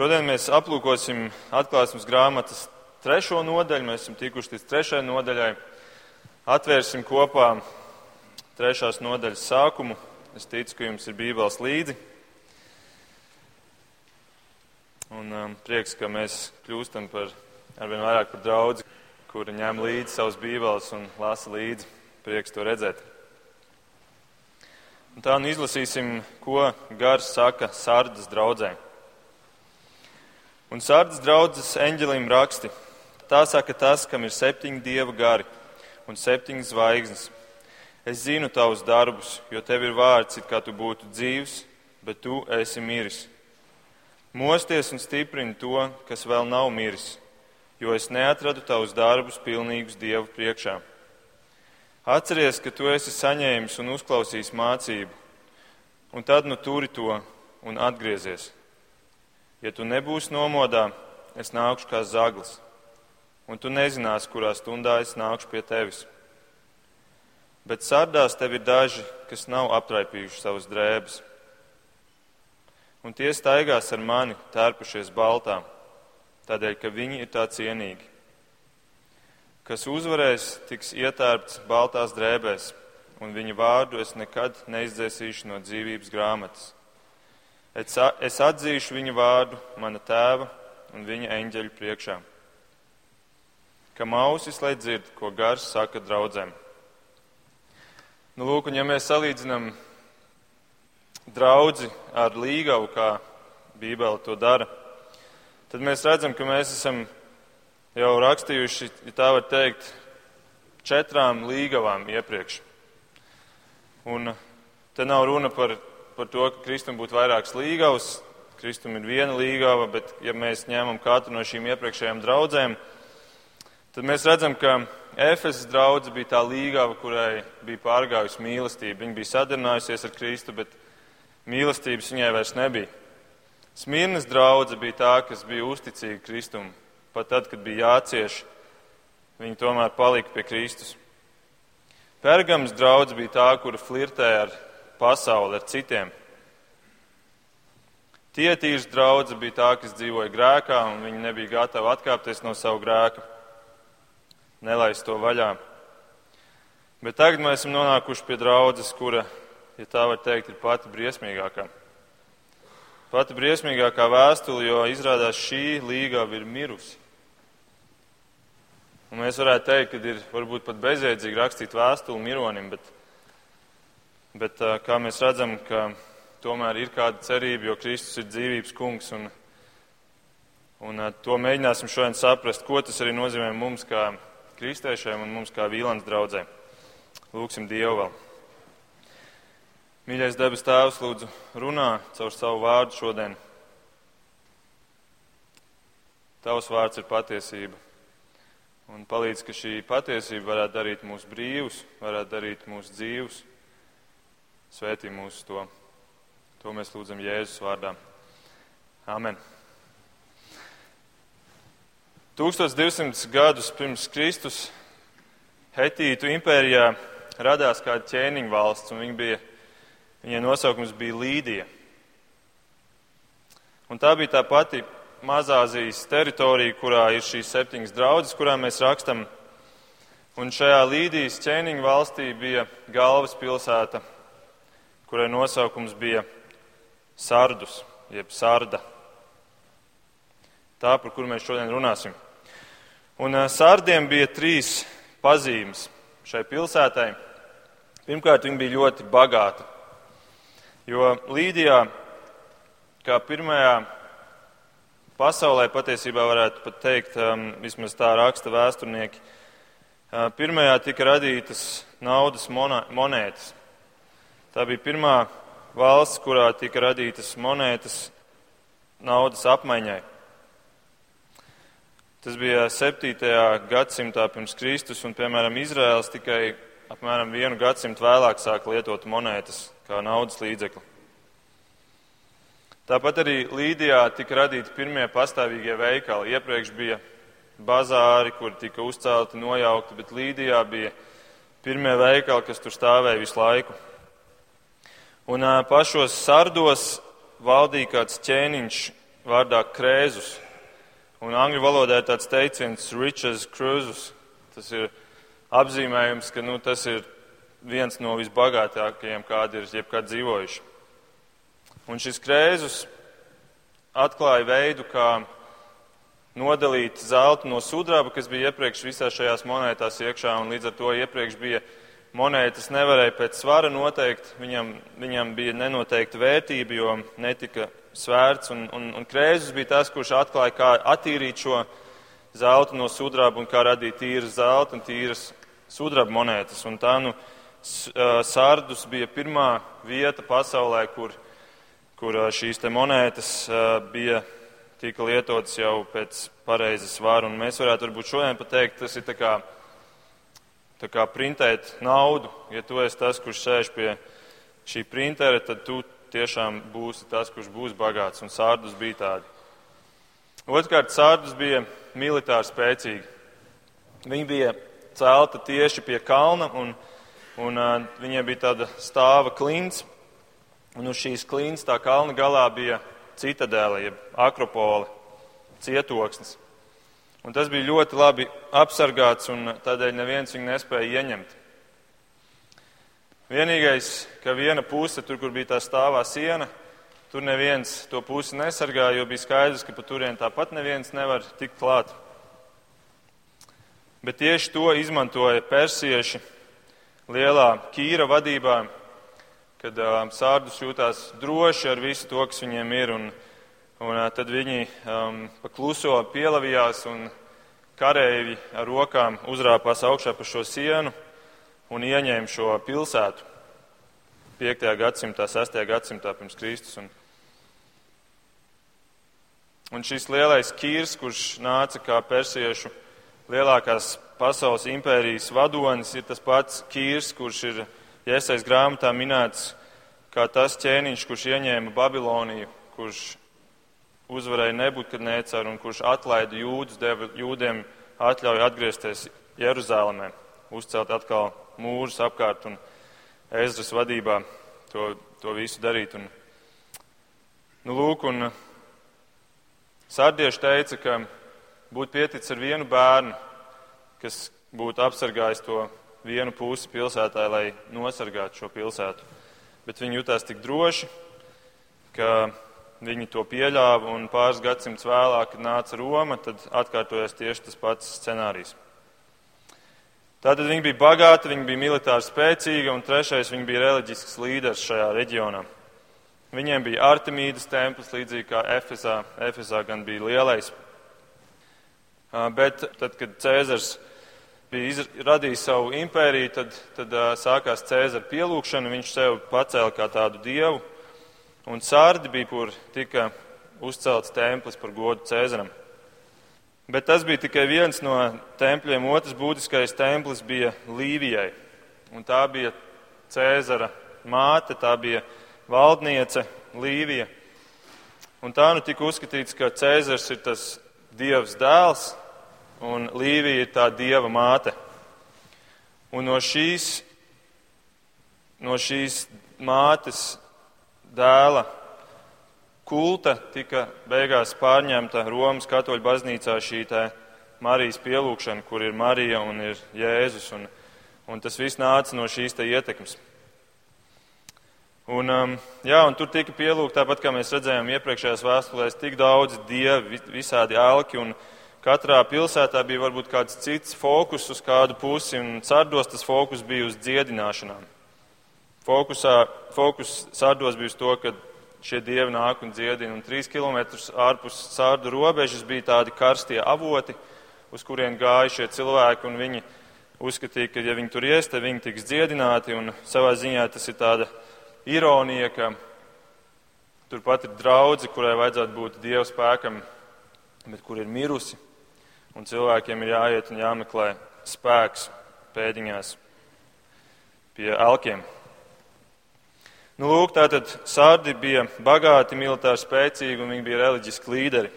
Šodien mēs aplūkosim atklāsmes grāmatas trešo nodaļu. Mēs esam tikuši līdz trešajai nodaļai. Atvērsim kopā trešās nodaļas sākumu. Es ticu, ka jums ir bībeles līdzi. Un um, prieks, ka mēs kļūstam par arvien vairāk par draudzi, kuri ņem līdzi savus bībeles un lasa līdzi. Prieks to redzēt. Un tā nu izlasīsim, ko Gars saka Sārdas draudzē. Un Sārdas draudzes eņģelim raksti. Tā saka tas, kam ir septiņi dieva gari un septiņas zvaigznes. Es zinu tavus darbus, jo tev ir vārds, it kā tu būtu dzīvs, bet tu esi miris. Mosties un stiprini to, kas vēl nav miris, jo es neatradu tavus darbus pilnīgus Dievu priekšā. Atceries, ka tu esi saņēmis un uzklausījis mācību, un tad nu turi to un atgriezies. Ja tu nebūsi nomodā, es nākšu kā zaglis, un tu nezināsi, kurā stundā es nākšu pie tevis. Bet sardās tev ir daži, kas nav aptraipījuši savas drēbes un tie staigās ar mani, tērpušies baltā, tādēļ, ka viņi ir tā cienīgi. Kas uzvarēs, tiks ietērpts baltās drēbēs, un viņa vārdu es nekad neizdzēsīšu no dzīvības grāmatas. Es atzīšu viņa vārdu mana tēva un viņa eņģeļu priekšā. Kam ausis, lai dzird, ko gars saka draudzēm. Nu, lūk, un ja mēs salīdzinām draudzi ar līgavu, kā Bībele to dara, tad mēs redzam, ka mēs esam jau rakstījuši, ja tā var teikt, četrām līgavām iepriekš. Un te nav runa par, par to, ka Kristum būtu vairākas līgavas. Kristum ir viena līgava, bet ja mēs ņemam katru no šīm iepriekšējām draudzēm, tad mēs redzam, ka Efesas draudze bija tā līgava, kurai bija pārgājusi mīlestība. Viņa bija sadarinājusies ar Kristu, bet Mīlestības viņai vairs nebija. Smirnas draudzene bija tā, kas bija uzticīga Kristum. Pat tad, kad bija jācieš, viņi tomēr palika pie Kristus. Pergams draudzene bija tā, kura flirtēja ar pasauli, ar citiem. Tietīrs draudzene bija tā, kas dzīvoja grēkā, un viņi nebija gatavi atkāpties no savu grēku, nelaist to vaļā. Bet tagad mēs esam nonākuši pie draudzes, kura ja tā var teikt, ir pati briesmīgākā. Pati briesmīgākā vēstule, jo izrādās šī līgava ir mirusi. Un mēs varētu teikt, ka ir varbūt pat bezjēdzīgi rakstīt vēstuli mironim, bet, bet kā mēs redzam, ka tomēr ir kāda cerība, jo Kristus ir dzīvības kungs. Un, un to mēģināsim šodien saprast, ko tas arī nozīmē mums kā kristiešiem un mums kā vīlans draudzē. Lūksim Dievu vēl. Mīļais debes Tēvs, lūdzu, runā caur savu vārdu šodien. Tavs vārds ir patiesība. Un palīdz, ka šī patiesība varētu darīt mūs brīvus, varētu darīt mūs dzīvus. Svētī mūs to. To mēs lūdzam Jēzus vārdā. Amen. 1200 gadus pirms Kristus Hetītu impērijā radās kāda ķēniņa valsts, un viņi bija Viņai nosaukums bija Līdija. Un tā bija tā pati Mazāzijas teritorija, kurā ir šīs septiņas draudzes, kurām mēs rakstam. Un šajā Līdijas ķēniņa valstī bija galvaspilsēta, kurai nosaukums bija Sardus, jeb Sarda. Tā, par kuru mēs šodien runāsim. Un Sārdiem bija trīs pazīmes šai pilsētai. Pirmkārt, viņi bija ļoti bagāti. Jo Līdijā, kā pirmajā pasaulē, patiesībā varētu pat teikt, vismaz tā raksta vēsturnieki, pirmajā tika radītas naudas monētas. Tā bija pirmā valsts, kurā tika radītas monētas naudas apmaiņai. Tas bija 7. gadsimtā pirms Kristus, un, piemēram, Izraels tikai apmēram vienu gadsimtu vēlāk sāka lietot monētas kā naudas līdzekli. Tāpat arī Līdijā tika radīti pirmie pastāvīgie veikali. Iepriekš bija bazāri, kur tika uzcelti, nojaukti, bet Līdijā bija pirmie veikali, kas tur stāvēja visu laiku. Un pašos sardos valdīja kāds ķēniņš vārdā krēzus. Un angļu valodā ir tāds teiciens riches cruises. Tas ir apzīmējums, ka nu, tas ir viens no visbagātākajiem, kādi ir jebkad dzīvojuši. Un šis krēzus atklāja veidu, kā nodalīt zeltu no sudraba, kas bija iepriekš visā šajās monētās iekšā, un līdz ar to iepriekš bija monētas nevarēja pēc svara noteikt, viņam, viņam bija nenoteikta vērtība, jo netika svērts, un, un, un Krēzus bija tas, kurš atklāja, kā attīrīt šo zeltu no sudraba un kā radīt tīras zelta un tīras sudraba monētas. Un tā nu Sārdus bija pirmā vieta pasaulē, kur, kur šīs te monētas bija tika lietotas jau pēc pareizes svara. Un mēs varētu varbūt šodien pateikt, tas ir tā kā, tā kā printēt naudu. Ja tu esi tas, kurš sēž pie šī printera, tad tu tiešām būsi tas, kurš būs bagāts, un sārdus bija tādi. Otrkārt, sārdus bija militāri spēcīgi. Viņi bija celta tieši pie kalna, un, un uh, viņiem bija tāda stāva klints, un uz šīs klints tā kalna galā bija citadēle, jeb akropole, cietoksnis. Un tas bija ļoti labi apsargāts, un tādēļ neviens viņu nespēja ieņemt. Vienīgais, ka viena puse, tur, kur bija tā stāvā siena, tur neviens to pusi nesargāja, jo bija skaidrs, ka pa turien tāpat neviens nevar tikt klāt. Bet tieši to izmantoja persieši lielā kīra vadībā, kad uh, sārdus jūtās droši ar visu to, kas viņiem ir, un, un tad viņi um, pakluso pielavījās un kareivi ar rokām uzrāpās augšā pa šo sienu un ieņēma šo pilsētu 5. gadsimtā, 6. gadsimtā pirms Kristus. Un, un šis lielais kīrs, kurš nāca kā persiešu lielākās pasaules impērijas vadonis, ir tas pats kīrs, kurš ir iesais grāmatā minēts kā tas ķēniņš, kurš ieņēma Babiloniju, kurš uzvarēja Nebukadnēcaru un kurš atlaida jūdus, deva jūdiem atļauju atgriezties Jeruzalemē, uzcelt atkal mūrus apkārt un Ezras vadībā to, to visu darīt. Un, nu, lūk, un Sārdieši teica, ka būtu pieticis ar vienu bērnu, kas būtu apsargājis to vienu pusi pilsētā, lai nosargātu šo pilsētu. Bet viņi jutās tik droši, ka viņi to pieļāva, un pāris gadsimts vēlāk, kad nāca Roma, tad atkārtojas tieši tas pats scenārijs. Tātad viņi bija bagāti, viņi bija militāri spēcīgi, un trešais viņi bija reliģisks līderis šajā reģionā. Viņiem bija Artemīdas templis, līdzīgi kā Efesā. Efesā gan bija lielais. Bet tad, kad Cēzars bija radījis savu impēriju, tad, tad sākās Cēzara pielūgšana, viņš sev pacēla kā tādu dievu, un sārdi bija, kur tika uzcelts templis par godu Cēzaram. Bet tas bija tikai viens no tempļiem. Otrs būtiskais templis bija Līvijai. Un tā bija Cēzara māte, tā bija valdniece Līvija. Un tā nu tika uzskatīts, ka Cēzars ir tas dievs dēls un Līvija ir tā dieva māte. Un no šīs, no šīs mātes dēla kulta tika beigās pārņemta Romas katoļu baznīcā šī Marijas pielūgšana, kur ir Marija un ir Jēzus. Un, un tas viss nāca no šīs ietekmes. Un, um, jā, un tur tika pielūgta, tāpat kā mēs redzējām iepriekšējās vēstulēs, tik daudz dievi, visādi elki, katrā pilsētā bija varbūt kāds cits fokus uz kādu pusi, un sardos tas fokus bija uz dziedināšanām. Fokusā, fokus sardos bija uz to, ka šie dievi nāk un dziedina. Un trīs kilometrus ārpus sārdu robežas bija tādi karstie avoti, uz kuriem gāja šie cilvēki, un viņi uzskatīja, ka ja viņi tur ies, tad viņi tiks dziedināti. Un savā ziņā tas ir tāda ironija, ka turpat ir draudzi, kurai vajadzētu būt dievu spēkam, bet kur ir mirusi. Un cilvēkiem ir jāiet un jāmeklē spēks pēdiņās pie elkiem. Nu, lūk, tātad sārdi bija bagāti, militāri spēcīgi un viņi bija reliģiski līderi.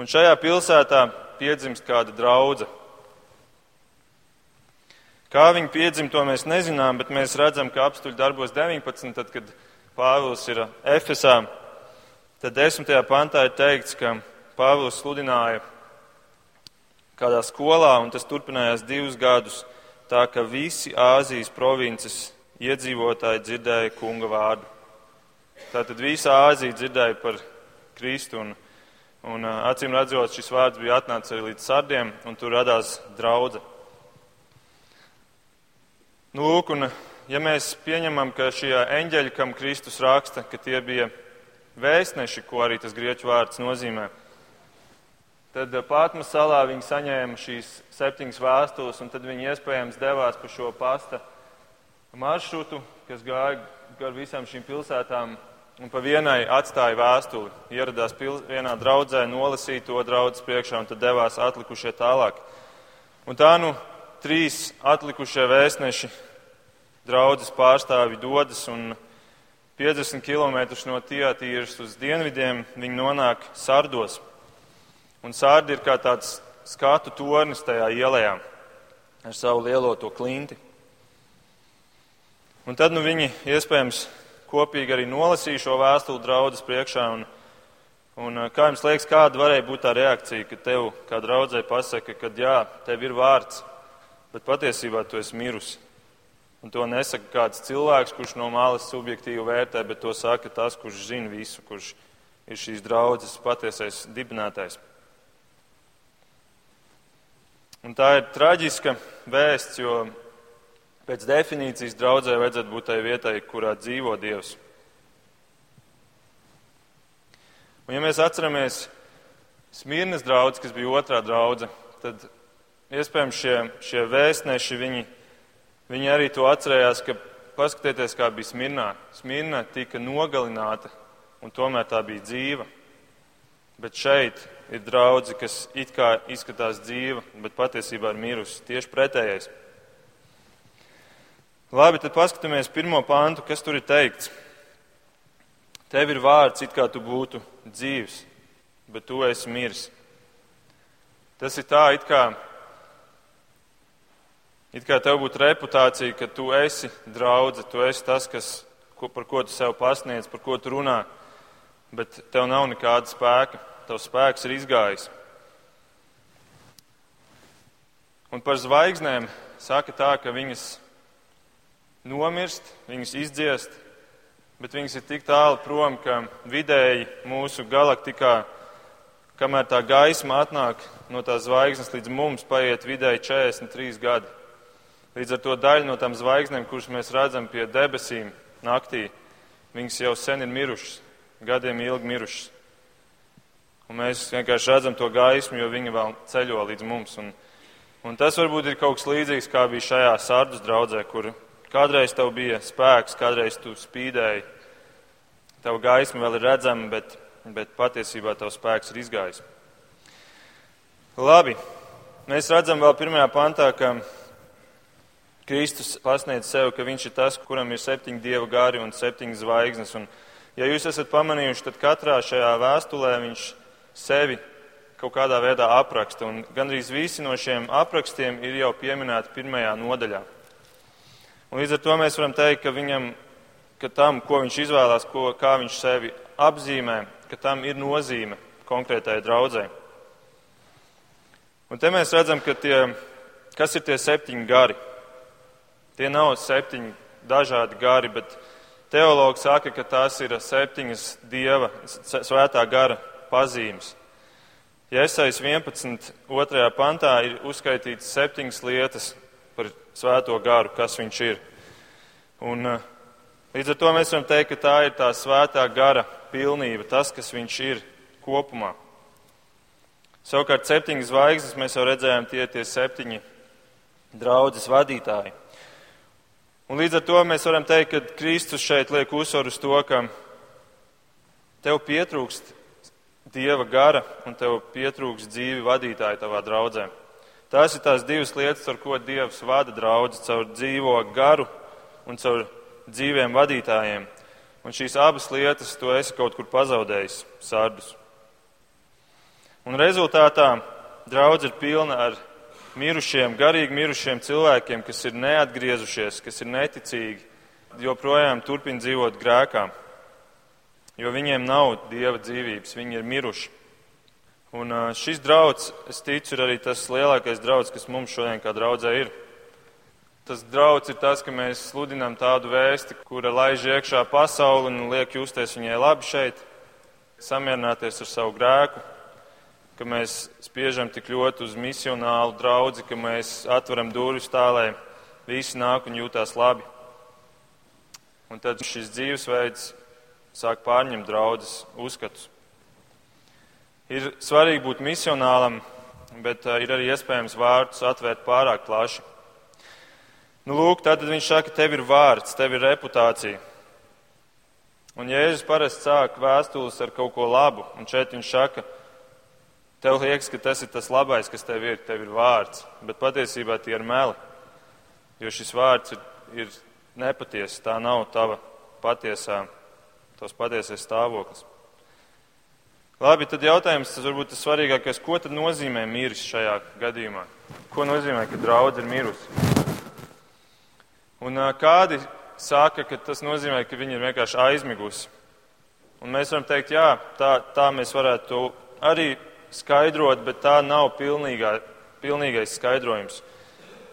Un šajā pilsētā piedzimst kāda draudzene. Kā viņi piedzimta, to mēs nezinām, bet mēs redzam, ka apstuļu darbos 19, tad, kad Pāvils ir Efesā, tad desmitajā pantā ir teikts, ka Pāvils sludināja kādā skolā, un tas turpinājās divus gadus, tā ka visi Āzijas provinces iedzīvotāji dzirdēja kunga vārdu. Tātad visa Āzija dzirdēja par Kristu, un, un acīm redzot, šis vārds bija atnācis arī līdz sardiem, un tur radās draudze. Nu, lūk, un ja mēs pieņemam, ka šie eņģeļi, kam Kristus raksta, ka tie bija vēstneši, ko arī tas grieķu vārds nozīmē, Tad Pātmas salā viņi saņēma šīs septiņas vēstules, un tad viņi iespējams devās pa šo pasta maršrutu, kas gāja gar visām šīm pilsētām, un pa vienai atstāja vēstuli. Ieradās pil, vienā draudzē, nolasīja to draudzes priekšā, un tad devās atlikušie tālāk. Un tā nu trīs atlikušie vēstneši draudzes pārstāvi dodas, un 50 km no Tietīras uz dienvidiem viņi nonāk Sardos. Un sārdi ir kā tāds skatu tornis tajā ielā ar savu lielo to klinti. Un tad nu, viņi iespējams kopīgi arī nolasīja šo vēstuli draudzes priekšā. Un, un, kā jums liekas, kāda varēja būt tā reakcija, kad tev kā draudzē pasaka, ka jā, tev ir vārds, bet patiesībā tu esi mirusi. Un to nesaka kāds cilvēks, kurš no malas subjektīvi vērtē, bet to saka tas, kurš zina visu, kurš ir šīs draudzes patiesais dibinātājs. Un tā ir traģiska vēsts, jo pēc definīcijas draudzē vajadzētu būt tai vietai, kurā dzīvo Dievs. Un ja mēs atceramies Smirnas draugu, kas bija otrā draudzene, tad iespējams šie, šie vēstneši, viņi, viņi arī to atcerējās, ka paskatieties, kā bija Smirnā. Smirna tika nogalināta, un tomēr tā bija dzīva. Bet šeit ir draudzi, kas it kā izskatās dzīva, bet patiesībā ir mirusi. Tieši pretējais. Labi, tad paskatāmies pirmo pāntu, kas tur ir teikts. Tev ir vārds, it kā tu būtu dzīves, bet tu esi miris. Tas ir tā, it kā, it kā tev būtu reputācija, ka tu esi draudze, tu esi tas, kas, ko, par ko tu sev pasniedz, par ko tu runā, bet tev nav nekāda spēka tavs spēks ir izgājis. Un par zvaigznēm saka tā, ka viņas nomirst, viņas izdziest, bet viņas ir tik tālu prom, ka vidēji mūsu galaktikā, kamēr tā gaisma atnāk no tās zvaigznes līdz mums, paiet vidēji 43 gadi. Līdz ar to daļu no tām zvaigznēm, kuras mēs redzam pie debesīm naktī, viņas jau sen ir mirušas, gadiem ilgi mirušas. Un mēs vienkārši redzam to gaismu, jo viņi vēl ceļo līdz mums. Un, un tas varbūt ir kaut kas līdzīgs, kā bija šajā sārdus draudzē, kur kādreiz tev bija spēks, kādreiz tu spīdēji. Tev gaisma vēl ir redzama, bet, bet patiesībā tavs spēks ir izgājis. Labi, mēs redzam vēl pirmajā pantā, ka Kristus pasniedz sev, ka viņš ir tas, kuram ir septiņi dieva gari un septiņas zvaigznes. Un, ja jūs esat pamanījuši, tad katrā šajā vēstulē viņš sevi kaut kādā veidā apraksta, un gandrīz visi no šiem aprakstiem ir jau pieminēti pirmajā nodaļā. Un līdz ar to mēs varam teikt, ka viņam, ka tam, ko viņš izvēlās, ko, kā viņš sevi apzīmē, ka tam ir nozīme konkrētai draudzē. Un te mēs redzam, ka tie, kas ir tie septiņi gari. Tie nav septiņi dažādi gari, bet teologi saka, ka tās ir septiņas dieva svētā gara pazīmes. Iesaistīts 11. otrajā pantā ir uzskaitīts septiņas lietas par svēto garu, kas viņš ir. Un, eh, līdz ar to mēs varam teikt, ka tā ir tā svētā gara pilnība, tas, kas viņš ir kopumā. Savukārt septiņas zvaigznes mēs jau redzējām, tie ir tie septiņi draudzes vadītāji. Un līdz ar to mēs varam teikt, ka Kristus šeit liek uzsvaru uz to, ka tev pietrūkst dieva gara un tev pietrūks dzīvi vadītāji tavā draudzē. Tās ir tās divas lietas, ar ko Dievs vada draugu, caur dzīvo garu un caur dzīviem vadītājiem. Un šīs abas lietas tu esi kaut kur pazaudējis, sārdus. Un rezultātā draudz ir pilna ar mirušiem, garīgi mirušiem cilvēkiem, kas ir neatgriezušies, kas ir neticīgi, joprojām turpina dzīvot grēkā. jo viņiem nav dieva dzīvības, viņi ir miruši. Un šis drauds, es ticu, ir arī tas lielākais drauds, kas mums šodien kā draudzē ir. Tas drauds ir tas, ka mēs sludinām tādu vēsti, kura laiž iekšā pasauli un liek justies viņai labi šeit, samierināties ar savu grēku, ka mēs spiežam tik ļoti uz misionālu draudzi, ka mēs atveram durvis tā, lai visi nāk un jūtās labi. Un tad šis dzīvesveids sāk pārņemt draudzes uzskatus. Ir svarīgi būt misionālam, bet uh, ir arī iespējams vārdus atvērt pārāk plaši. Nu, lūk, tad viņš saka, tev ir vārds, tev ir reputācija. Un Jēzus parasti sāk vēstules ar kaut ko labu, un šeit viņš saka, tev liekas, ka tas ir tas labais, kas tev ir, tev ir vārds, bet patiesībā tie ir meli, jo šis vārds ir, ir nepatiesa, tā nav tava patiesā, tos patiesais stāvoklis. Labi, tad jautājums, tas varbūt tas svarīgākais, ko tad nozīmē miris šajā gadījumā? Ko nozīmē, ka draudz ir mirusi? Un kādi saka, ka tas nozīmē, ka viņi ir vienkārši aizmigusi. Un mēs varam teikt, jā, tā, tā mēs varētu to arī skaidrot, bet tā nav pilnīgā, pilnīgais skaidrojums.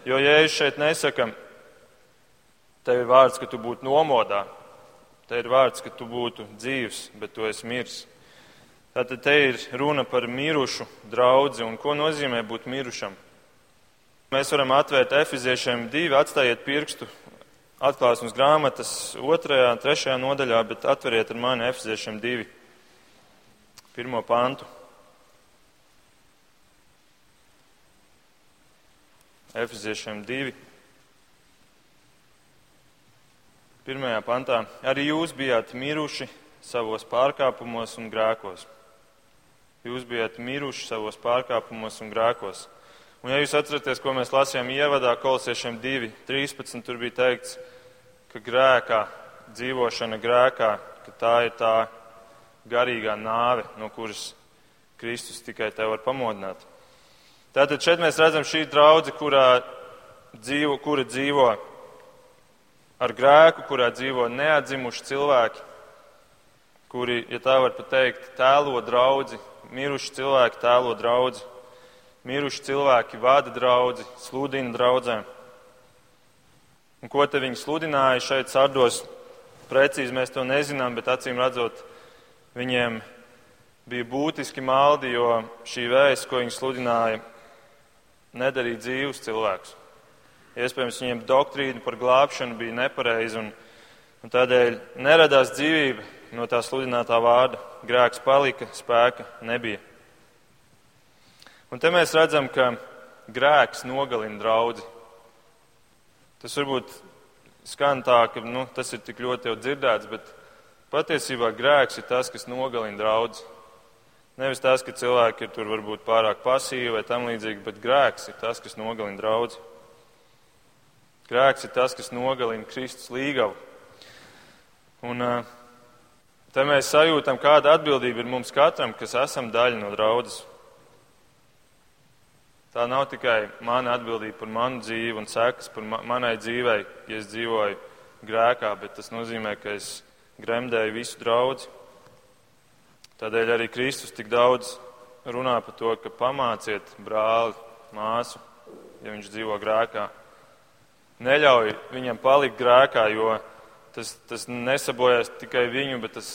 Jo, ja es šeit nesaku, tev ir vārds, ka tu būtu nomodā, tev ir vārds, ka tu būtu dzīvs, bet tu esi miris. Tātad te ir runa par mirušu draugu un ko nozīmē būt mirušam. Mēs varam atvērt efiziešiem divi, atstājiet pirkstu atklāsmes grāmatas otrajā, trešajā nodaļā, bet atveriet ar mani efiziešiem divi, pirmo pantu. Efeziešiem 2. Pirmajā pantā arī jūs bijāt miruši savos pārkāpumos un grēkos Jūs bijat miruši savos pārkāpumos un grēkos. Un, ja jūs atceraties, ko mēs lasījām ievadā kolosiešiem 2, 13, tur bija teikts, ka grēkā, dzīvošana grēkā, ka tā ir tā garīgā nāve, no kuras Kristus tikai te var pamodināt. Tātad šeit mēs redzam šī draudze, kurā dzīvo, kura dzīvo ar grēku, kurā dzīvo neatdzimuši cilvēki, kuri, ja tā var pateikt, tēlo draudzi miruši cilvēki tēlo draudzi, miruši cilvēki vada draudzi, sludina draudzēm. Un ko te viņi sludināja šeit sardos, precīzi mēs to nezinām, bet acīm redzot, viņiem bija būtiski maldi, jo šī vēsts, ko viņi sludināja, nedarīja dzīvus cilvēkus. Iespējams, viņiem doktrīna par glābšanu bija nepareiza un, un tādēļ neradās dzīvība no tā sludinātā vārda. Grēks palika, spēka nebija. Un te mēs redzam, ka grēks nogalina draugu. Tas varbūt skan tā, ka nu, tas ir tik ļoti jau dzirdēts, bet patiesībā grēks ir tas, kas nogalina draugu. Nevis tas, ka cilvēki ir tur varbūt pārāk pasīvi vai tam līdzīgi, bet grēks ir tas, kas nogalina draugu. Grēks ir tas, kas nogalina Kristus līgavu. Un, uh, Te mēs sajūtam, kāda atbildība ir mums katram, kas esam daļa no draudzes. Tā nav tikai mana atbildība par manu dzīvi un sekas par ma manai dzīvei, ja es dzīvoju grēkā, bet tas nozīmē, ka es gremdēju visu draugu. Tādēļ arī Kristus tik daudz runā par to, ka pamāciet brāli, māsu, ja viņš dzīvo grēkā. Neļauj viņam palikt grēkā, jo tas, tas nesabojās tikai viņu, bet tas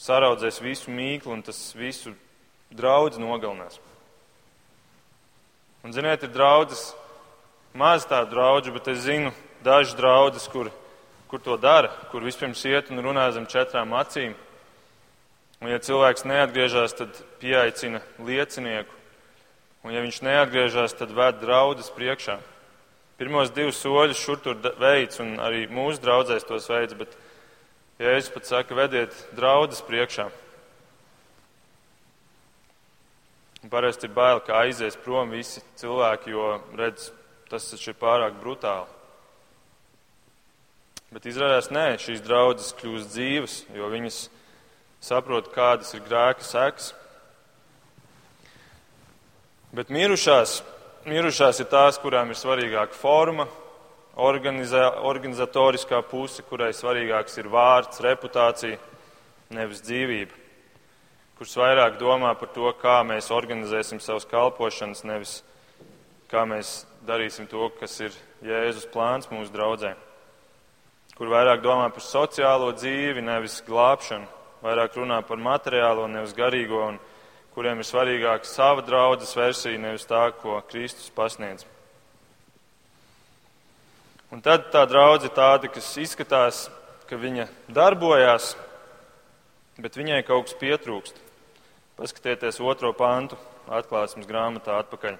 saraudzēs visu mīklu un tas visu draudz nogalinās. Un, ziniet, ir draudzes, maz tādu draugu, bet es zinu dažas draudzes, kur, kur to dara, kur vispirms iet un runā zem četrām acīm. Un, ja cilvēks neatgriežas, tad pieaicina liecinieku. Un, ja viņš neatgriežas, tad ved draudzes priekšā. Pirmos divus soļus šur tur veids, un arī mūsu draudzēs tos veids, bet Jēzus pat saka, vediet draudzes priekšā. Parasti ir bail, ka aizies prom visi cilvēki, jo redz, tas taču ir pārāk brutāli. Bet izrādās, nē, šīs draudzes kļūst dzīves, jo viņas saprot, kādas ir grēka sekas. Bet mirušās mirušās ir tās, kurām ir svarīgāka forma, organizatoriskā puse, kurai svarīgāks ir vārds, reputācija. nevis dzīvība, kurš vairāk domā par to, kā mēs organizēsim savus kalpošanas, nevis kā mēs darīsim to, kas ir Jēzus plāns mūsu draudzē, kur vairāk domā par sociālo dzīvi, nevis glābšanu, vairāk runā par materiālo, nevis garīgo, un kuriem ir svarīgāka sava draudzes versija, nevis tā, ko Kristus pasniedz. Un tad tā draudze ir tāda, kas izskatās, ka viņa darbojās, bet viņai kaut kas pietrūkst. Paskatieties otro pantu atklāsmes grāmatā atpakaļ.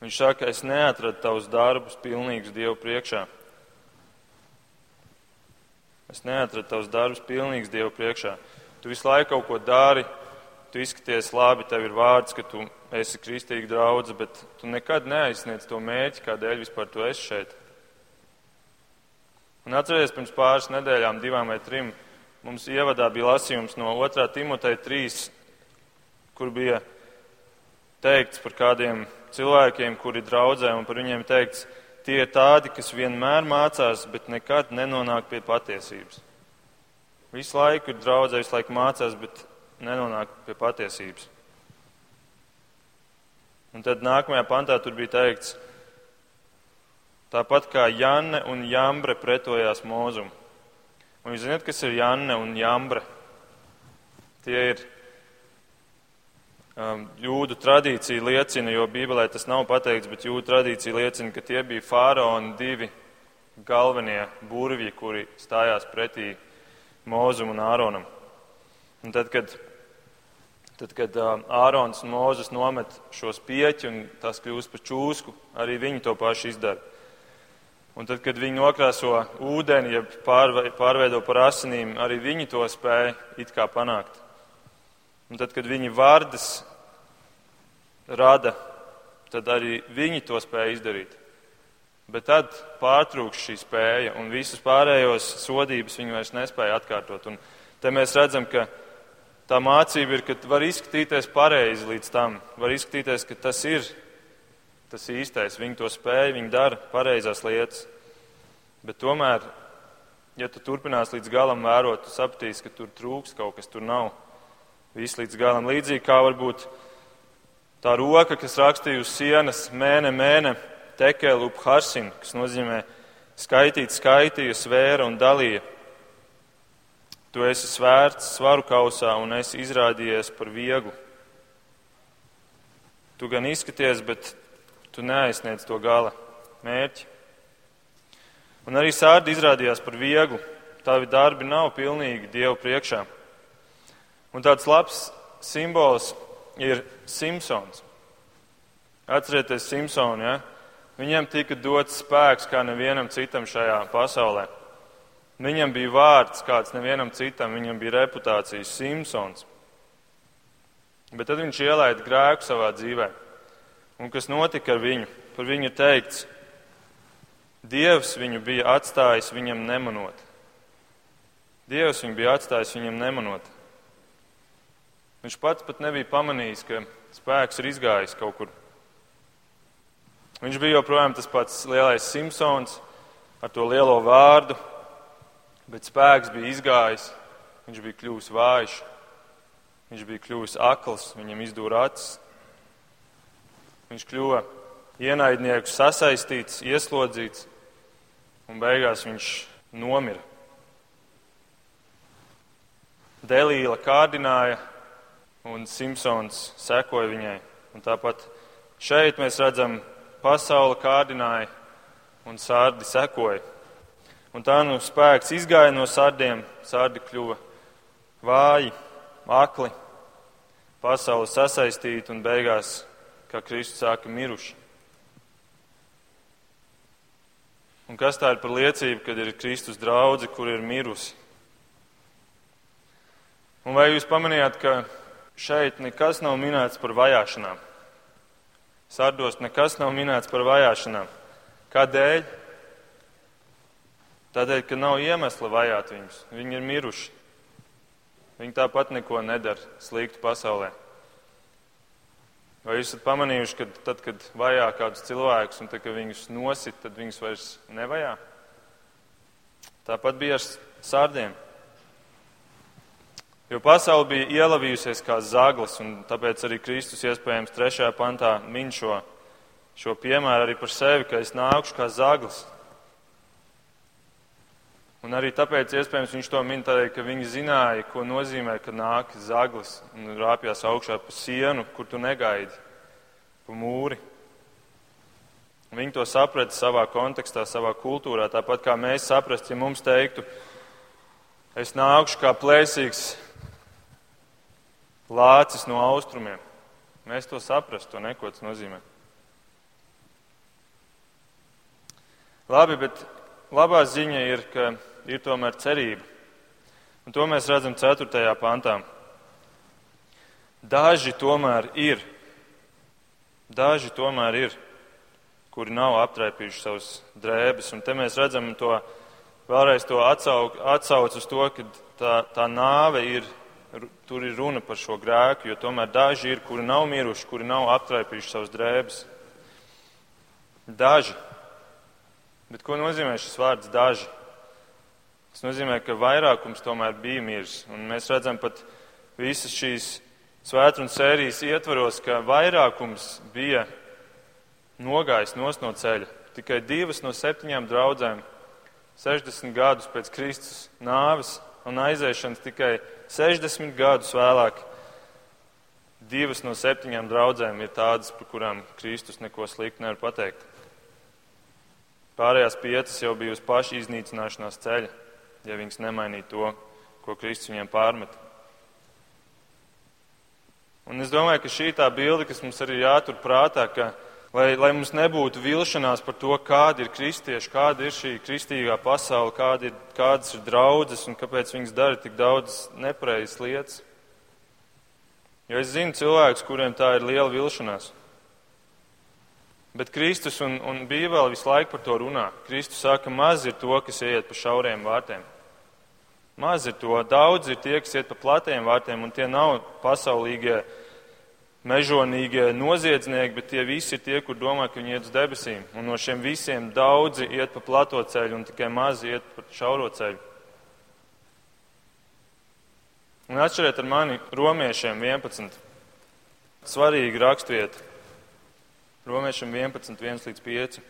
Viņš saka, es neatradu tavus darbus pilnīgus Dievu priekšā. Es neatradu tavus darbus pilnīgus Dievu priekšā. Tu visu laiku kaut ko dari, tu izskaties labi, tev ir vārds, ka tu esi kristīga draudze, bet tu nekad neaizsniedz to mērķi, kādēļ vispār tu esi šeit. Un atcerieties, pirms pāris nedēļām, divām vai trim, mums ievadā bija lasījums no 2. Timoteja 3, kur bija teikts par kādiem cilvēkiem, kuri draudzē, un par viņiem teikts, tie ir tādi, kas vienmēr mācās, bet nekad nenonāk pie patiesības. Visu laiku ir draudzē, visu laiku mācās, bet nenonāk pie patiesības. Un tad nākamajā pantā tur bija teikts, tāpat kā Janne un Jambre pretojās mūzumu. Un jūs zināt, kas ir Janne un Jambre? Tie ir um, jūdu tradīcija liecina, jo Bībelē tas nav pateikts, bet jūdu tradīcija liecina, ka tie bija fāraoni divi galvenie burvji, kuri stājās pretī Mūzum un Āronam. Un tad, kad, tad, kad Ārons un Mūzes nomet šos pieķi un tas kļūst par čūsku, arī viņi to pašu izdara. Un tad, kad viņi nokrāso ūdeni, ja pārveido par asinīm, arī viņi to spēja it kā panākt. Un tad, kad viņi vārdas rada, tad arī viņi to spēja izdarīt. Bet tad pārtrūks šī spēja, un visas pārējos sodības viņi vairs nespēja atkārtot. Un te mēs redzam, ka tā mācība ir, ka var izskatīties pareizi līdz tam, var izskatīties, ka tas ir tas īstais. Viņi to spēja, viņi dara pareizās lietas. Bet tomēr, ja tu turpinās līdz galam vērot, tu sapratīsi, ka tur trūks kaut kas, tur nav Viss līdz galam līdzīgi kā varbūt tā roka, kas rakstīja uz sienas mēne, mēne, tekelu upharsin, kas nozīmē skaitīt, skaitīja, svēra un dalīja. Tu esi svērts svaru kausā un esi izrādījies par vieglu. Tu gan izskaties, bet tu neaizsniedz to gala mērķi. Un arī sārdi izrādījās par vieglu. Tavi darbi nav pilnīgi Dievu priekšā. Un tāds labs simbols ir Simpsons. Atcerieties Simpsonu, ja? Viņam tika dots spēks kā nevienam citam šajā pasaulē. Viņam bija vārds kāds nevienam citam, viņam bija reputācija Simpsons. Bet tad viņš ielaida grēku savā dzīvē. Un kas notika ar viņu? Par viņu teikts, Dievs viņu bija atstājis viņam nemanot. Dievs viņu bija atstājis viņam nemanot. Viņš pats pat nebija pamanījis, ka spēks ir izgājis kaut kur. Viņš bija joprojām tas pats lielais Simpsons ar to lielo vārdu, bet spēks bija izgājis. Viņš bija kļuvis vājš, viņš bija kļuvis akls, viņam izdūra acis. Viņš kļuva ienaidnieku sasaistīts, ieslodzīts, un beigās viņš nomira. Delīla kārdināja un Simpsons sekoja viņai. Un tāpat šeit mēs redzam, pasaule kārdināja un sārdi sekoja. Un tā nu spēks izgāja no sārdiem, sārdi kļuva vāji, akli, pasaule sasaistīta un beigās, kā Kristus sāka, miruši. Un kas tā ir par liecību, kad ir Kristus draudzi, kur ir mirusi? Un vai jūs pamanījāt, ka šeit nekas nav minēts par vajāšanām. Sardos nekas nav minēts par vajāšanām. Kādēļ? Tādēļ, ka nav iemesla vajāt viņus. Viņi ir miruši. Viņi tāpat neko nedara sliktu pasaulē. Vai jūs esat pamanījuši, ka tad, kad vajā kādus cilvēkus un tad, kad viņus nosit, tad viņus vairs nevajā? Tāpat bija ar sārdiem. Jo pasaule bija ielavījusies kā zaglis, un tāpēc arī Kristus iespējams trešajā pantā min šo, šo piemēru arī par sevi, ka es nākušu kā zaglis. Un arī tāpēc iespējams viņš to min tādēļ, ka viņi zināja, ko nozīmē, ka nāk zaglis un rāpjas augšā pa sienu, kur tu negaidi, pa mūri. Viņi to saprata savā kontekstā, savā kultūrā, tāpat kā mēs saprastu, ja mums teiktu, es nākušu kā plēsīgs lācis no austrumiem. Mēs to saprastu, to neko tas nozīmē. Labi, bet labā ziņa ir, ka ir tomēr cerība. Un to mēs redzam 4. pantā. Daži tomēr ir, daži tomēr ir, kuri nav aptraipījuši savus drēbes. Un te mēs redzam to vēlreiz to atsauc, atsauc uz to, ka tā, tā nāve ir, tur ir runa par šo grēku, jo tomēr daži ir, kuri nav miruši, kuri nav aptraipījuši savus drēbes. Daži. Bet ko nozīmē šis vārds daži? Tas nozīmē, ka vairākums tomēr bija miris. Un mēs redzam pat visas šīs svētdienas sērijas ietvaros, ka vairākums bija nogājis no ceļa. Tikai divas no septiņām draudzēm 60 gadus pēc Kristus nāves un aiziešanas, tikai 60 gadus vēlāk. Divas no septiņām draudzēm ir tādas, par kurām Kristus neko sliktu nevar pateikt. Pārējās piecas jau bija uz pašu iznīcināšanās ceļa ja viņas nemainītu to, ko Kristus viņiem pārmet. Un es domāju, ka šī tā bilde, kas mums arī jātur prātā, ka, lai, lai mums nebūtu vilšanās par to, kāda ir kristieši, kāda ir šī kristīgā pasaule, kāda ir, kādas ir draudzes un kāpēc viņas dara tik daudz nepareizas lietas. Jo es zinu cilvēkus, kuriem tā ir liela vilšanās. Bet Kristus un, un Bībele visu laiku par to runā. Kristus saka, maz ir to, kas iet pa šauriem vārtiem. Maz ir to. Daudz ir tie, kas iet pa platiem vārtiem, un tie nav pasaulīgie, mežonīgie noziedznieki, bet tie visi ir tie, kur domā, ka viņi iet uz debesīm. Un no šiem visiem daudzi iet pa plato ceļu, un tikai mazi iet pa šauro ceļu. Un atšķiriet ar mani romiešiem 11. Svarīgi rakstvieta. Romiešiem 11, 1 līdz 5.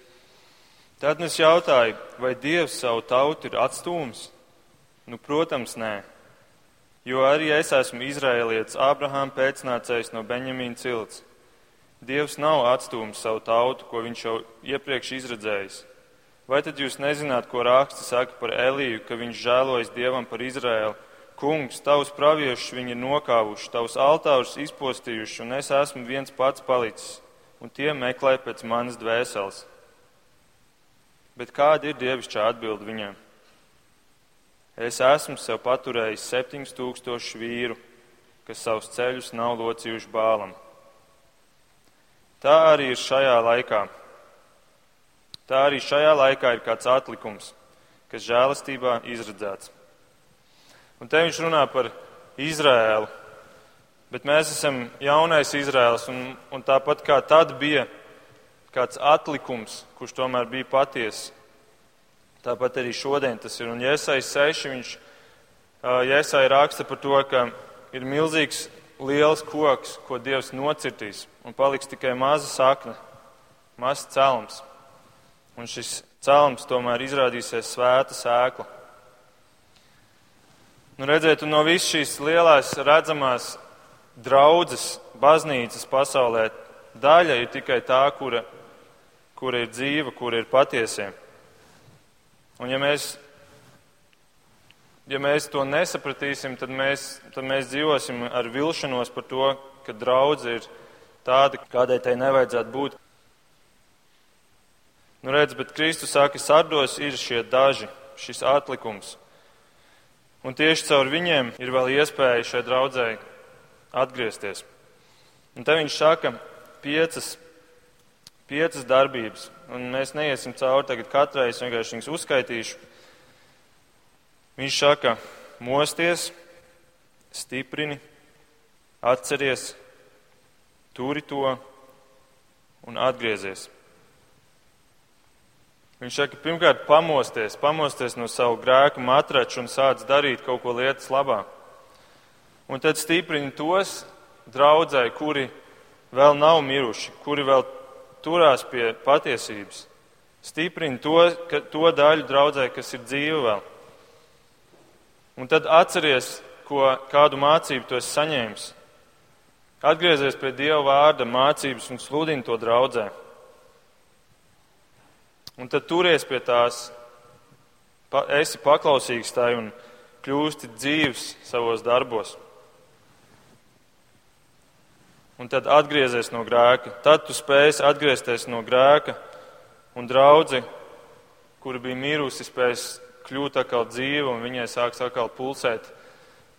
Tad es jautāju, vai Dievs savu tautu ir atstūmis? Nu, protams, nē. Jo arī es esmu izrēlietis, Abrahām pēcnācējs no Beņamīna cilts. Dievs nav atstūmis savu tautu, ko viņš jau iepriekš izredzējis. Vai tad jūs nezināt, ko raksti saka par Eliju, ka viņš žēlojas Dievam par Izrēlu? Kungs, tavus praviešus viņi ir nokāvuši, tavus altārus izpostījuši, un es esmu viens pats palicis un tie meklē pēc manas dvēseles. Bet kāda ir dievišķā atbilde viņiem? Es esmu sev paturējis septiņus tūkstošus vīru, kas savus ceļus nav locījuši bālam. Tā arī ir šajā laikā. Tā arī šajā laikā ir kāds atlikums, kas žēlastībā izredzēts. Un te viņš runā par Izrēlu, Bet mēs esam jaunais Izraels, un, un tāpat kā tad bija kāds atlikums, kurš tomēr bija patiesa, tāpat arī šodien tas ir. Un Jēsai 6, viņš Jēsai raksta par to, ka ir milzīgs liels koks, ko Dievs nocirtīs, un paliks tikai maza sakne, mazs celms. Un šis celms tomēr izrādīsies svēta sēkla. Nu, redziet, no visas šīs lielās redzamās draudzes, baznīcas pasaulē daļa ir tikai tā, kura, kura ir dzīva, kura ir patiesie. Un ja mēs, ja mēs to nesapratīsim, tad mēs, tad mēs dzīvosim ar vilšanos par to, ka draudze ir tāda, kādai tai nevajadzētu būt. Nu, redz, bet Kristus saka, sardos ir šie daži, šis atlikums. Un tieši caur viņiem ir vēl iespēja šai draudzēji atgriezties. Un te viņš saka piecas, piecas darbības, un mēs neiesim cauri tagad katrai, es vienkārši viņas uzskaitīšu. Viņš saka, mosties, stiprini, atceries, turi to un atgriezies. Viņš saka, pirmkārt, pamosties, pamosties no savu grēku matraču un sāc darīt kaut ko lietas labā. un tad stiprini tos draudzē, kuri vēl nav miruši, kuri vēl turās pie patiesības. Stiprini to, ka, to daļu draudzē, kas ir dzīva vēl. Un tad atceries, ko, kādu mācību tu esi saņēmis. Atgriezies pie Dieva vārda mācības un sludini to draudzē. Un tad turies pie tās, pa, esi paklausīgs tai un kļūsti dzīves savos darbos. Un tad atgriezies no grēka. Tad tu spēsi atgriezties no grēka un draudzi, kura bija mirusi, spēs kļūt atkal dzīva un viņai sāks atkal pulsēt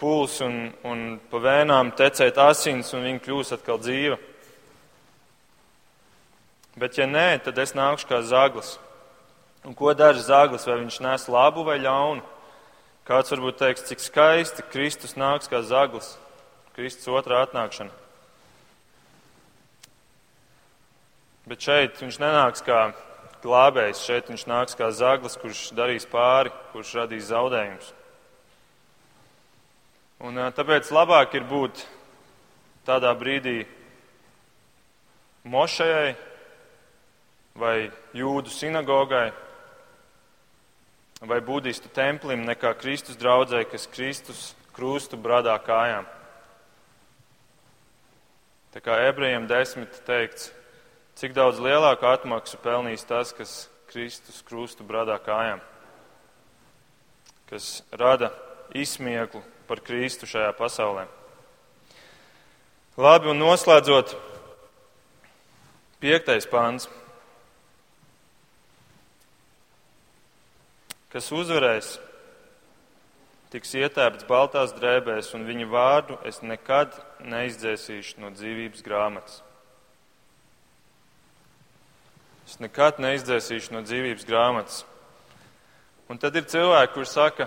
puls un, un pa vēnām tecēt asins un viņa kļūs atkal dzīva. Bet ja nē, tad es nākšu kā zaglis. Un ko dara zaglis? Vai viņš nes labu vai ļaunu? Kāds varbūt teiks, cik skaisti Kristus nāks kā zaglis. Kristus otrā atnākšana. Bet šeit viņš nenāks kā glābējs, šeit viņš nāks kā zaglis, kurš darīs pāri, kurš radīs zaudējumus. Un tāpēc labāk ir būt tādā brīdī mošajai vai jūdu sinagogai vai budistu templim nekā Kristus draudzē, kas Kristus krustu bradā kājām. Tā kā ebrejiem desmit teikts, cik daudz lielāku atmaksu pelnīs tas, kas Kristus krustu bradā kājām, kas rada izsmieklu par Kristu šajā pasaulē. Labi, un noslēdzot, piektais pāns. Kas uzvarēs, tiks ietēpts baltās drēbēs, un viņa vārdu es nekad neizdzēsīšu no dzīvības grāmatas. Es nekad neizdzēsīšu no dzīvības grāmatas. Un tad ir cilvēki, kuriem saka,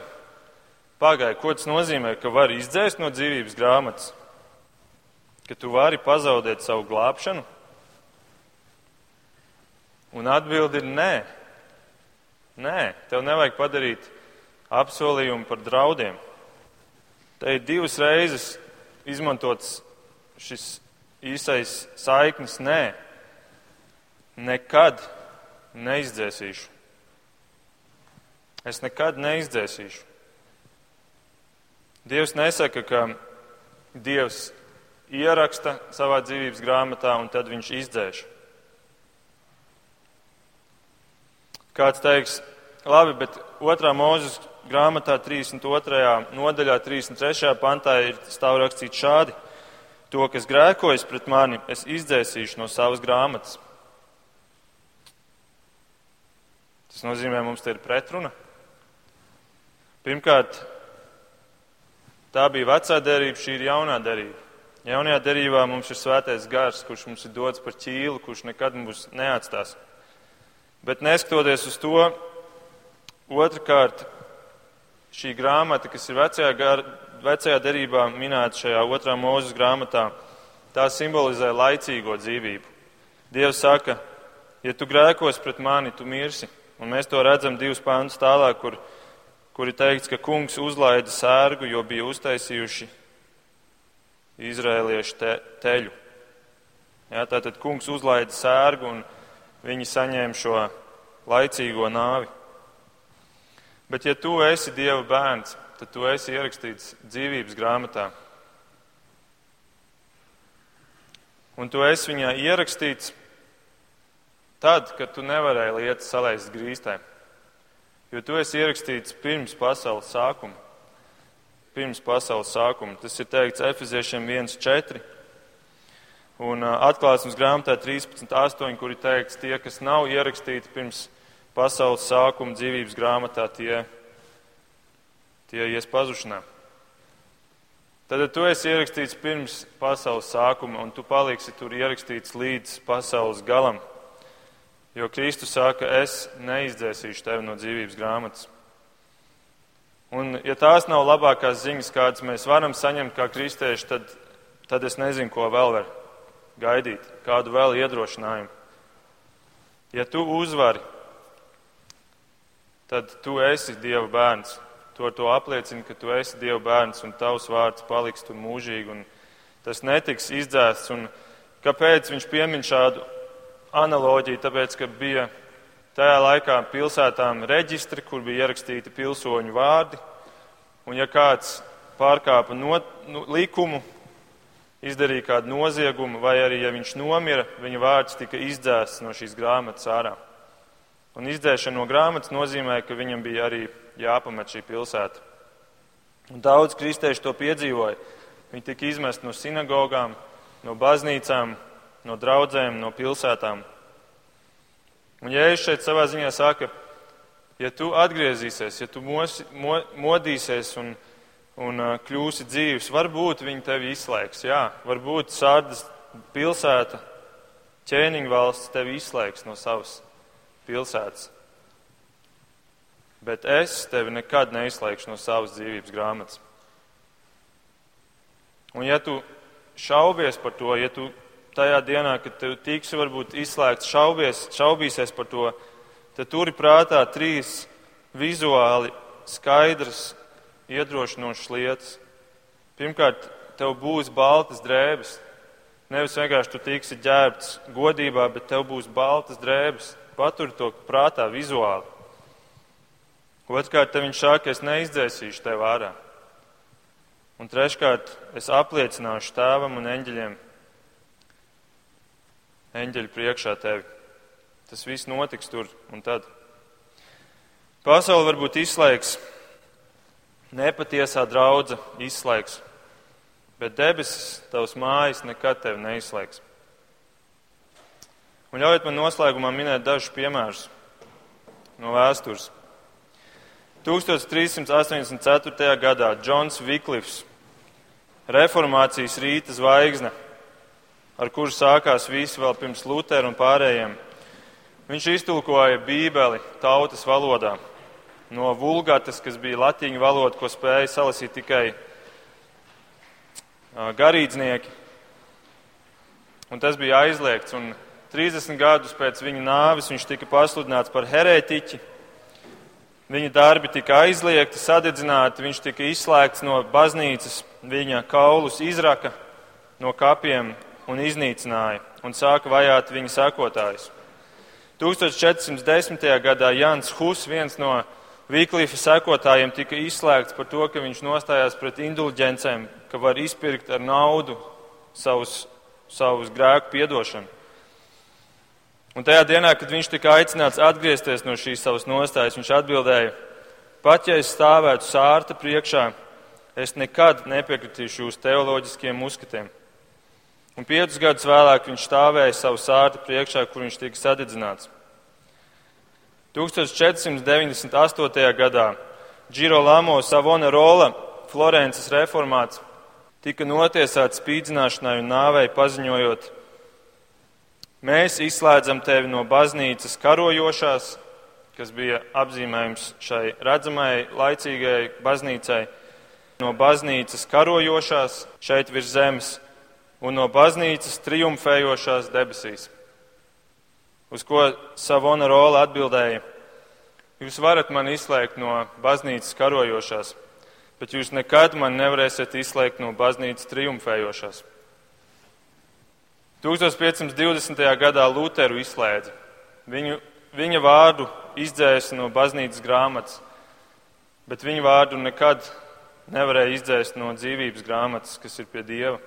Pagaidā, ko tas nozīmē, ka var izdzēst no dzīvības grāmatas? Ka tu vari pazaudēt savu glābšanu? Un atbildi ir nē. Nē, tev nevajag padarīt apsolījumu par draudiem. Te ir divas reizes izmantots šis īsais saiknis nē. Nekad neizdzēsīšu. Es nekad neizdzēsīšu. Dievs nesaka, ka Dievs ieraksta savā dzīvības grāmatā un tad viņš izdzēš. Kāds teiks, labi, bet otrā mūzes grāmatā 32. nodaļā 33. pantā ir stāv rakstīts šādi. To, kas grēkojas pret mani, es izdzēsīšu no savas grāmatas. Tas nozīmē, mums te ir pretruna. Pirmkārt, Tā bija vecā derība, šī ir jaunā derība. Jaunajā derībā mums ir svētais gars, kurš mums ir dots par ķīlu, kurš nekad mūs neatstās. Bet neskatoties uz to, otrkārt, šī grāmata, kas ir vecajā, gar, vecajā derībā minēta šajā otrā mūzes grāmatā, tā simbolizē laicīgo dzīvību. Dievs saka, ja tu grēkos pret mani, tu mirsi. Un mēs to redzam divus pāntus tālāk, kur kur ir teikts, ka kungs uzlaida sērgu, jo bija uztaisījuši izrēliešu te, teļu. Jā, tātad kungs uzlaida sērgu un viņi saņēma šo laicīgo nāvi. Bet ja tu esi Dieva bērns, tad tu esi ierakstīts dzīvības grāmatā. Un tu esi viņā ierakstīts tad, kad tu nevarēji lietas salaist grīstē jo tu esi ierakstīts pirms pasaules sākuma. Pirms pasaules sākuma. Tas ir teikts Efeziešiem 1.4. Un atklāsmes grāmatā 13.8, kur ir teikts, tie, kas nav ierakstīti pirms pasaules sākuma dzīvības grāmatā, tie, tie ies pazušanā. Tad tu esi ierakstīts pirms pasaules sākuma, un tu paliksi tur ierakstīts līdz pasaules galam. Jo Kristus saka, es neizdzēsīšu tevi no dzīvības grāmatas. Un, ja tās nav labākās ziņas, kādas mēs varam saņemt kā kristieši, tad, tad es nezinu, ko vēl var gaidīt, kādu vēl iedrošinājumu. Ja tu uzvari, tad tu esi Dieva bērns. ar to apliecini, ka tu esi Dieva bērns un tavs vārds paliks tur mūžīgi tas netiks izdzēsts. Kāpēc viņš piemin šādu analoģiju? Tāpēc, ka bija tajā laikā pilsētām reģistri, kur bija ierakstīti pilsoņu vārdi, un ja kāds pārkāpa no, nu, likumu, izdarīja kādu noziegumu, vai arī, ja viņš nomira, viņa vārds tika izdzēsts no šīs grāmatas ārā. Un izdzēšana no grāmatas nozīmē, ka viņam bija arī jāpamet šī pilsēta. Un daudz kristieši to piedzīvoja. Viņi tika izmesti no sinagogām, no baznīcām, no draudzēm, no pilsētām. Un Jēzus šeit savā ziņā saka, ja tu atgriezīsies, ja tu mosi, mo, modīsies un, un uh, kļūsi dzīves, varbūt viņi tevi izslēgs. Jā, varbūt Sārdas pilsēta, ķēniņa valsts tevi izslēgs no savas pilsētas. Bet es tevi nekad neizslēgšu no savas dzīvības grāmatas. Un ja tu šaubies par to, ja tu tajā dienā, kad tev tiksi varbūt izslēgts, šaubies, šaubīsies par to, tad turi prātā trīs vizuāli skaidras, iedrošinošas lietas. Pirmkārt, tev būs baltas drēbes. Nevis vienkārši tu tiksi ģērbts godībā, bet tev būs baltas drēbes. Patur to prātā vizuāli. Otrkārt, te viņš saka, es neizdzēsīšu tev ārā. Un treškārt, es apliecināšu tēvam un eņģeļiem, eņģeļu priekšā tevi. Tas viss notiks tur un tad. Pasaule varbūt izslēgs, nepatiesā draudza izslēgs, bet debesis, tavs mājas nekad tevi neizslēgs. Un ļaujiet man noslēgumā minēt dažus piemērus no vēstures. 1384. gadā Džons Viklifs, reformācijas rīta zvaigzne, ar kuru sākās visi vēl pirms Lutera un pārējiem, viņš iztulkoja Bībeli tautas valodā no vulgatas, kas bija latīņu valoda, ko spēja salasīt tikai garīdznieki. Un tas bija aizliegts. Un 30 gadus pēc viņa nāves viņš tika pasludināts par herētiķi. Viņa darbi tika aizliegti, sadedzināti, viņš tika izslēgts no baznīcas, viņa kaulus izraka no kapiem un iznīcināja un sāka vajāt viņa sekotājus. 1410. gadā Jans Hus, viens no Vīklīfa sekotājiem, tika izslēgts par to, ka viņš nostājās pret indulģencēm, ka var izpirkt ar naudu savus, savus grēku piedošanu. Un tajā dienā, kad viņš tika aicināts atgriezties no šīs savas nostājas, viņš atbildēja, pat ja es stāvētu sārta priekšā, es nekad nepiekritīšu jūsu teoloģiskiem uzskatiem. Un piecus gadus vēlāk viņš stāvēja savu sārta priekšā, kur viņš tika sadedzināts. 1498. gadā Giro Lamo Savona Rola, Florences reformāts, tika notiesāts spīdzināšanai un nāvei paziņojot, Mēs izslēdzam tevi no baznīcas karojošās, kas bija apzīmējums šai redzamai, laicīgai baznīcai, no baznīcas karojošās šeit virs zemes un no baznīcas triumfējošās debesīs. Uz ko Savona Rola atbildēja: Jūs varat mani izslēgt no baznīcas karojošās, bet jūs nekad man nevarēsiet izslēgt no baznīcas triumfējošās. 1520. gadā Lutheru izslēdza. Viņu, viņa vārdu izdzēsa no baznīcas grāmatas, bet viņa vārdu nekad nevarēja izdzēst no dzīvības grāmatas, kas ir pie Dieva.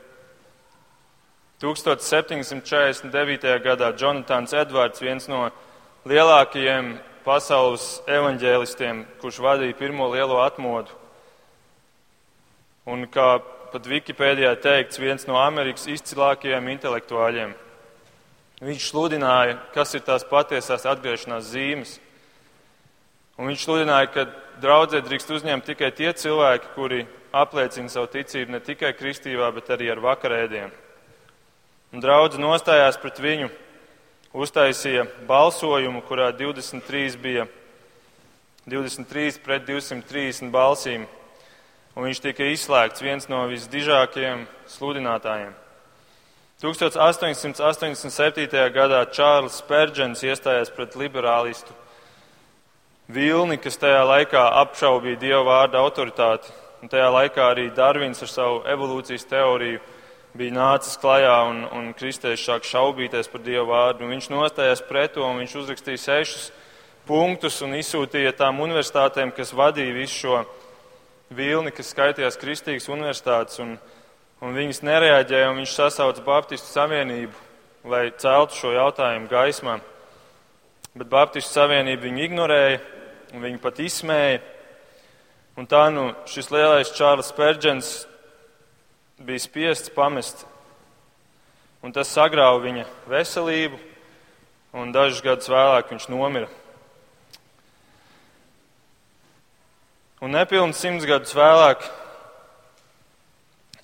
1749. gadā Jonatans Edvards, viens no lielākajiem pasaules evaņģēlistiem, kurš vadīja pirmo lielo atmodu, un kā pat Wikipēdijā teikts, viens no Amerikas izcilākajiem intelektuāļiem. Viņš sludināja, kas ir tās patiesās atgriešanās zīmes. Un viņš sludināja, ka draudzē drīkst uzņemt tikai tie cilvēki, kuri apliecina savu ticību ne tikai kristībā, bet arī ar vakarēdiem. Un draudze nostājās pret viņu, uztaisīja balsojumu, kurā 23 bija 23 pret 230 balsīm un viņš tika izslēgts viens no visdižākajiem sludinātājiem. 1887. gadā Čārlis Spērģens iestājās pret liberālistu vilni, kas tajā laikā apšaubīja Dieva vārda autoritāti. Un tajā laikā arī Darvins ar savu evolūcijas teoriju bija nācis klajā un, un kristieši sāk šaubīties par Dieva vārdu. Un viņš nostājās pret to un viņš uzrakstīja sešus punktus un izsūtīja tām universitātēm, kas vadīja visu šo vilni, kas skaitījās Kristīgas universitātes. Un, un viņas nereaģēja un viņš sasauca Baptistu Savienību, lai celtu šo jautājumu gaismā. Bet Baptistu Savienība viņu ignorēja un viņu pat izsmēja. Un tā nu šis lielais Čārlis Pērģens bija spiests pamest. Un tas sagrāva viņa veselību, un dažus gadus vēlāk viņš nomira. Un nepilnīgi simts gadus vēlāk,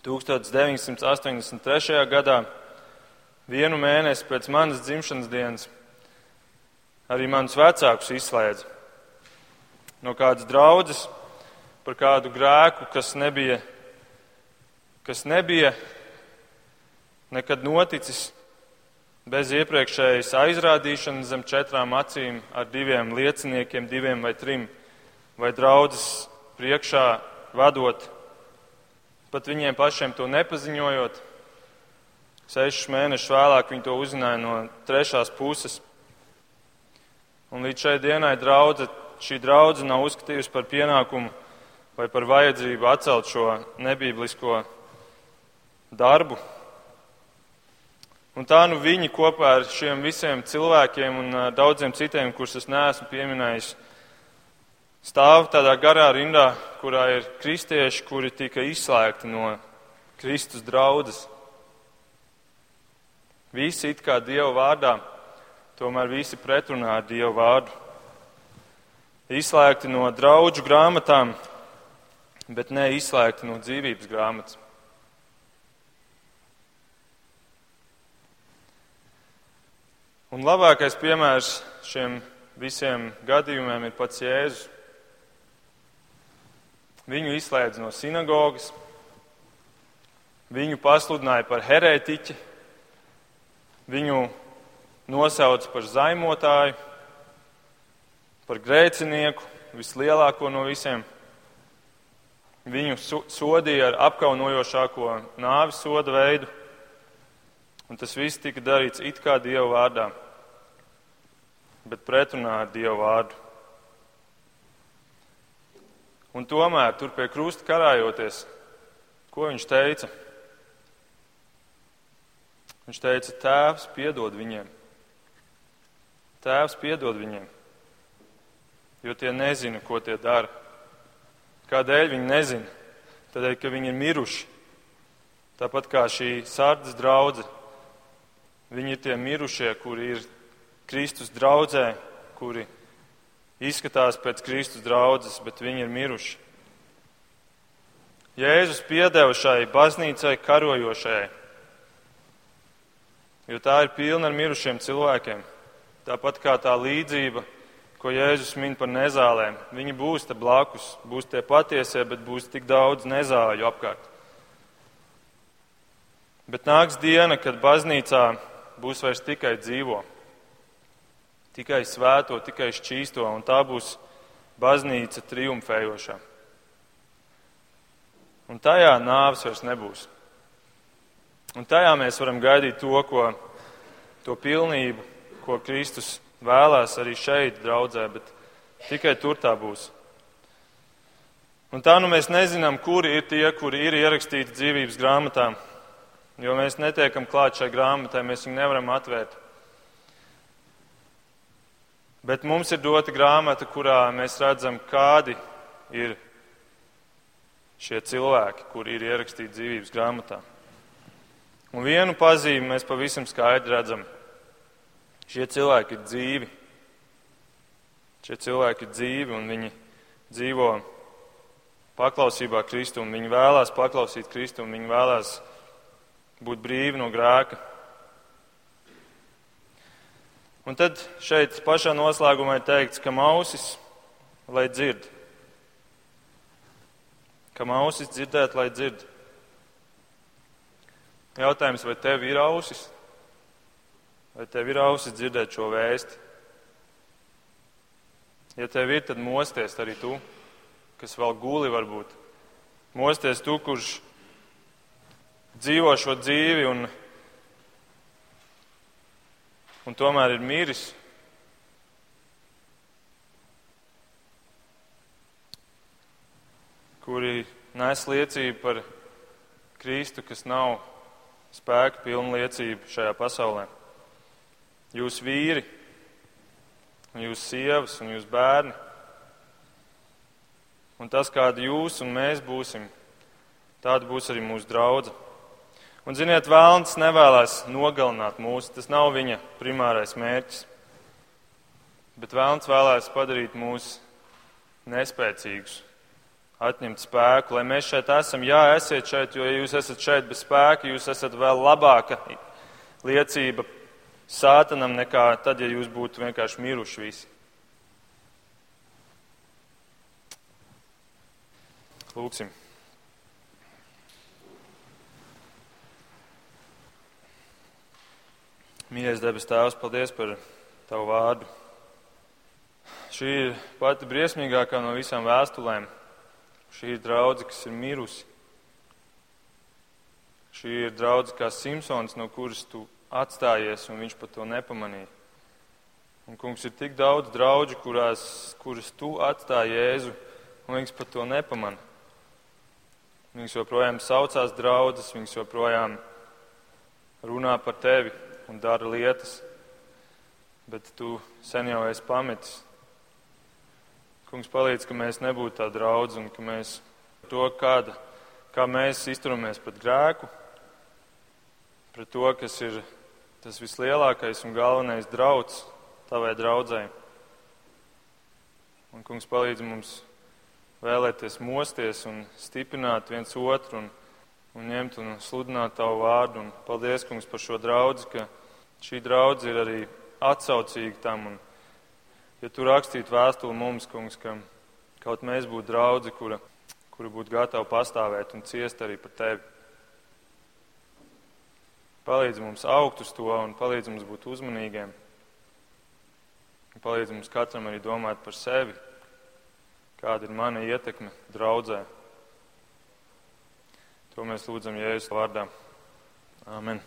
1983. gadā, vienu mēnesi pēc manas dzimšanas dienas, arī manus vecākus izslēdza no kādas draudzes par kādu grēku, kas nebija kas nebija nekad noticis bez iepriekšējas aizrādīšanas zem četrām acīm ar diviem lieciniekiem, diviem vai trim, vai draudzes priekšā vadot, pat viņiem pašiem to nepaziņojot. Sešus mēnešus vēlāk viņi to uzzināja no trešās puses. Un līdz šai dienai draudze, šī draudze nav uzskatījusi par pienākumu vai par vajadzību atcelt šo nebīblisko darbu. Un tā nu viņi kopā ar šiem visiem cilvēkiem un daudziem citiem, kurus es neesmu pieminējis, stāv tādā garā rindā, kurā ir kristieši, kuri tika izslēgti no Kristus draudzes. Visi it kā Dieva vārdā, tomēr visi pretrunā ar Dieva vārdu. Izslēgti no draugu grāmatām, bet ne izslēgti no dzīvības grāmatas. Un labākais piemērs šiem visiem gadījumiem ir pats Jēzus. Viņu izslēdz no sinagogas, viņu pasludināja par herētiķi, viņu nosauca par zaimotāju, par grēcinieku, vislielāko no visiem. Viņu sodīja ar apkaunojošāko nāvis soda veidu, un tas viss tika darīts it kā Dieva vārdā bet pretrunā ar Dievu vārdu. Un tomēr tur pie krusta karājoties, ko viņš teica? Viņš teica, Tēvs, piedod viņiem. Tēvs, piedod viņiem, jo tie nezina, ko tie dara. Kādēļ viņi nezina? Tādēļ, ka viņi ir miruši. Tāpat kā šī sārdas draudzene, viņi ir tie mirušie, kuri ir Kristus draudzē, kuri izskatās pēc Kristus draudzes, bet viņi ir miruši. Jēzus piedeva šai baznīcai karojošai, jo tā ir pilna ar mirušiem cilvēkiem. Tāpat kā tā līdzība, ko Jēzus min par nezālēm. Viņi būs te blakus, būs tie patiesie, bet būs tik daudz nezāļu apkārt. Bet nāks diena, kad baznīcā būs vairs tikai dzīvo tikai svēto, tikai šķīsto, un tā būs baznīca triumfējošā. Un tajā nāves vairs nebūs. Un tajā mēs varam gaidīt to, ko, to pilnību, ko Kristus vēlās arī šeit, draudzē, bet tikai tur tā būs. Un tā nu mēs nezinām, kuri ir tie, kuri ir ierakstīti dzīvības grāmatā, jo mēs netiekam klāt šai grāmatai, mēs viņu nevaram atvērt. Bet mums ir dota grāmata, kurā mēs redzam, kādi ir šie cilvēki, kuri ir ierakstīti dzīvības grāmatā. Un vienu pazīmi mēs pavisam skaidri redzam. Šie cilvēki ir dzīvi. Šie cilvēki ir dzīvi un viņi dzīvo paklausībā Kristum. Viņi vēlās paklausīt Kristum, viņi vēlās būt brīvi no grēka. Un tad šeit pašā noslēgumā ir teikts, ka mausis, lai dzird. Ka mausis dzirdēt, lai dzird. Jautājums, vai tev ir ausis? Vai tev ir ausis dzirdēt šo vēsti? Ja tev ir, tad mosties arī tu, kas vēl guli varbūt. Mosties tu, kurš dzīvo šo dzīvi un, un tomēr ir miris. Kuri nes liecību par Kristu, kas nav spēka pilna liecība šajā pasaulē. Jūs vīri, jūs sievas un jūs bērni. Un tas, kādi jūs un mēs būsim, tāda būs arī mūsu draudze. Un, ziniet, vēlns nevēlas nogalināt mūs, tas nav viņa primārais mērķis. Bet vēlns vēlēs padarīt mūs nespēcīgus, atņemt spēku, lai mēs šeit esam. Jā, esiet šeit, jo ja jūs esat šeit bez spēka, jūs esat vēl labāka liecība sātanam nekā tad, ja jūs būtu vienkārši miruši visi. Lūksim. Mīļais debes Tēvs, paldies par Tavu vārdu. Šī ir pati briesmīgākā no visām vēstulēm. Šī ir draudze, kas ir mirusi. Šī ir draudze kā Simpsons, no kuras tu atstājies, un viņš pat to nepamanīja. Un, kungs, ir tik daudz draugu, kurās, kuras tu atstāji Jēzu, un viņas pat to nepamana. Viņas joprojām saucās draudzes, viņas joprojām runā par tevi un dara lietas, bet tu sen jau esi pametis. Kungs palīdz, ka mēs nebūtu tā draudz un ka mēs to, kāda, kā mēs izturamies pret grēku, pret to, kas ir tas vislielākais un galvenais drauds tavai draudzēji. Un, kungs, palīdz mums vēlēties mosties un stiprināt viens otru un, un ņemt un sludināt tavu vārdu. Un paldies, kungs, par šo draudzi, ka šī draudze ir arī atsaucīga tam. Un, ja tu rakstītu vēstuli mums, kungs, ka kaut mēs būtu draudzi, kura, kura būtu gatava pastāvēt un ciest arī par tevi. Palīdz mums augt uz to un palīdz mums būt uzmanīgiem. Un palīdz mums katram arī domāt par sevi, kāda ir mana ietekme draudzē. To mēs lūdzam Jēzus vārdā. Āmen.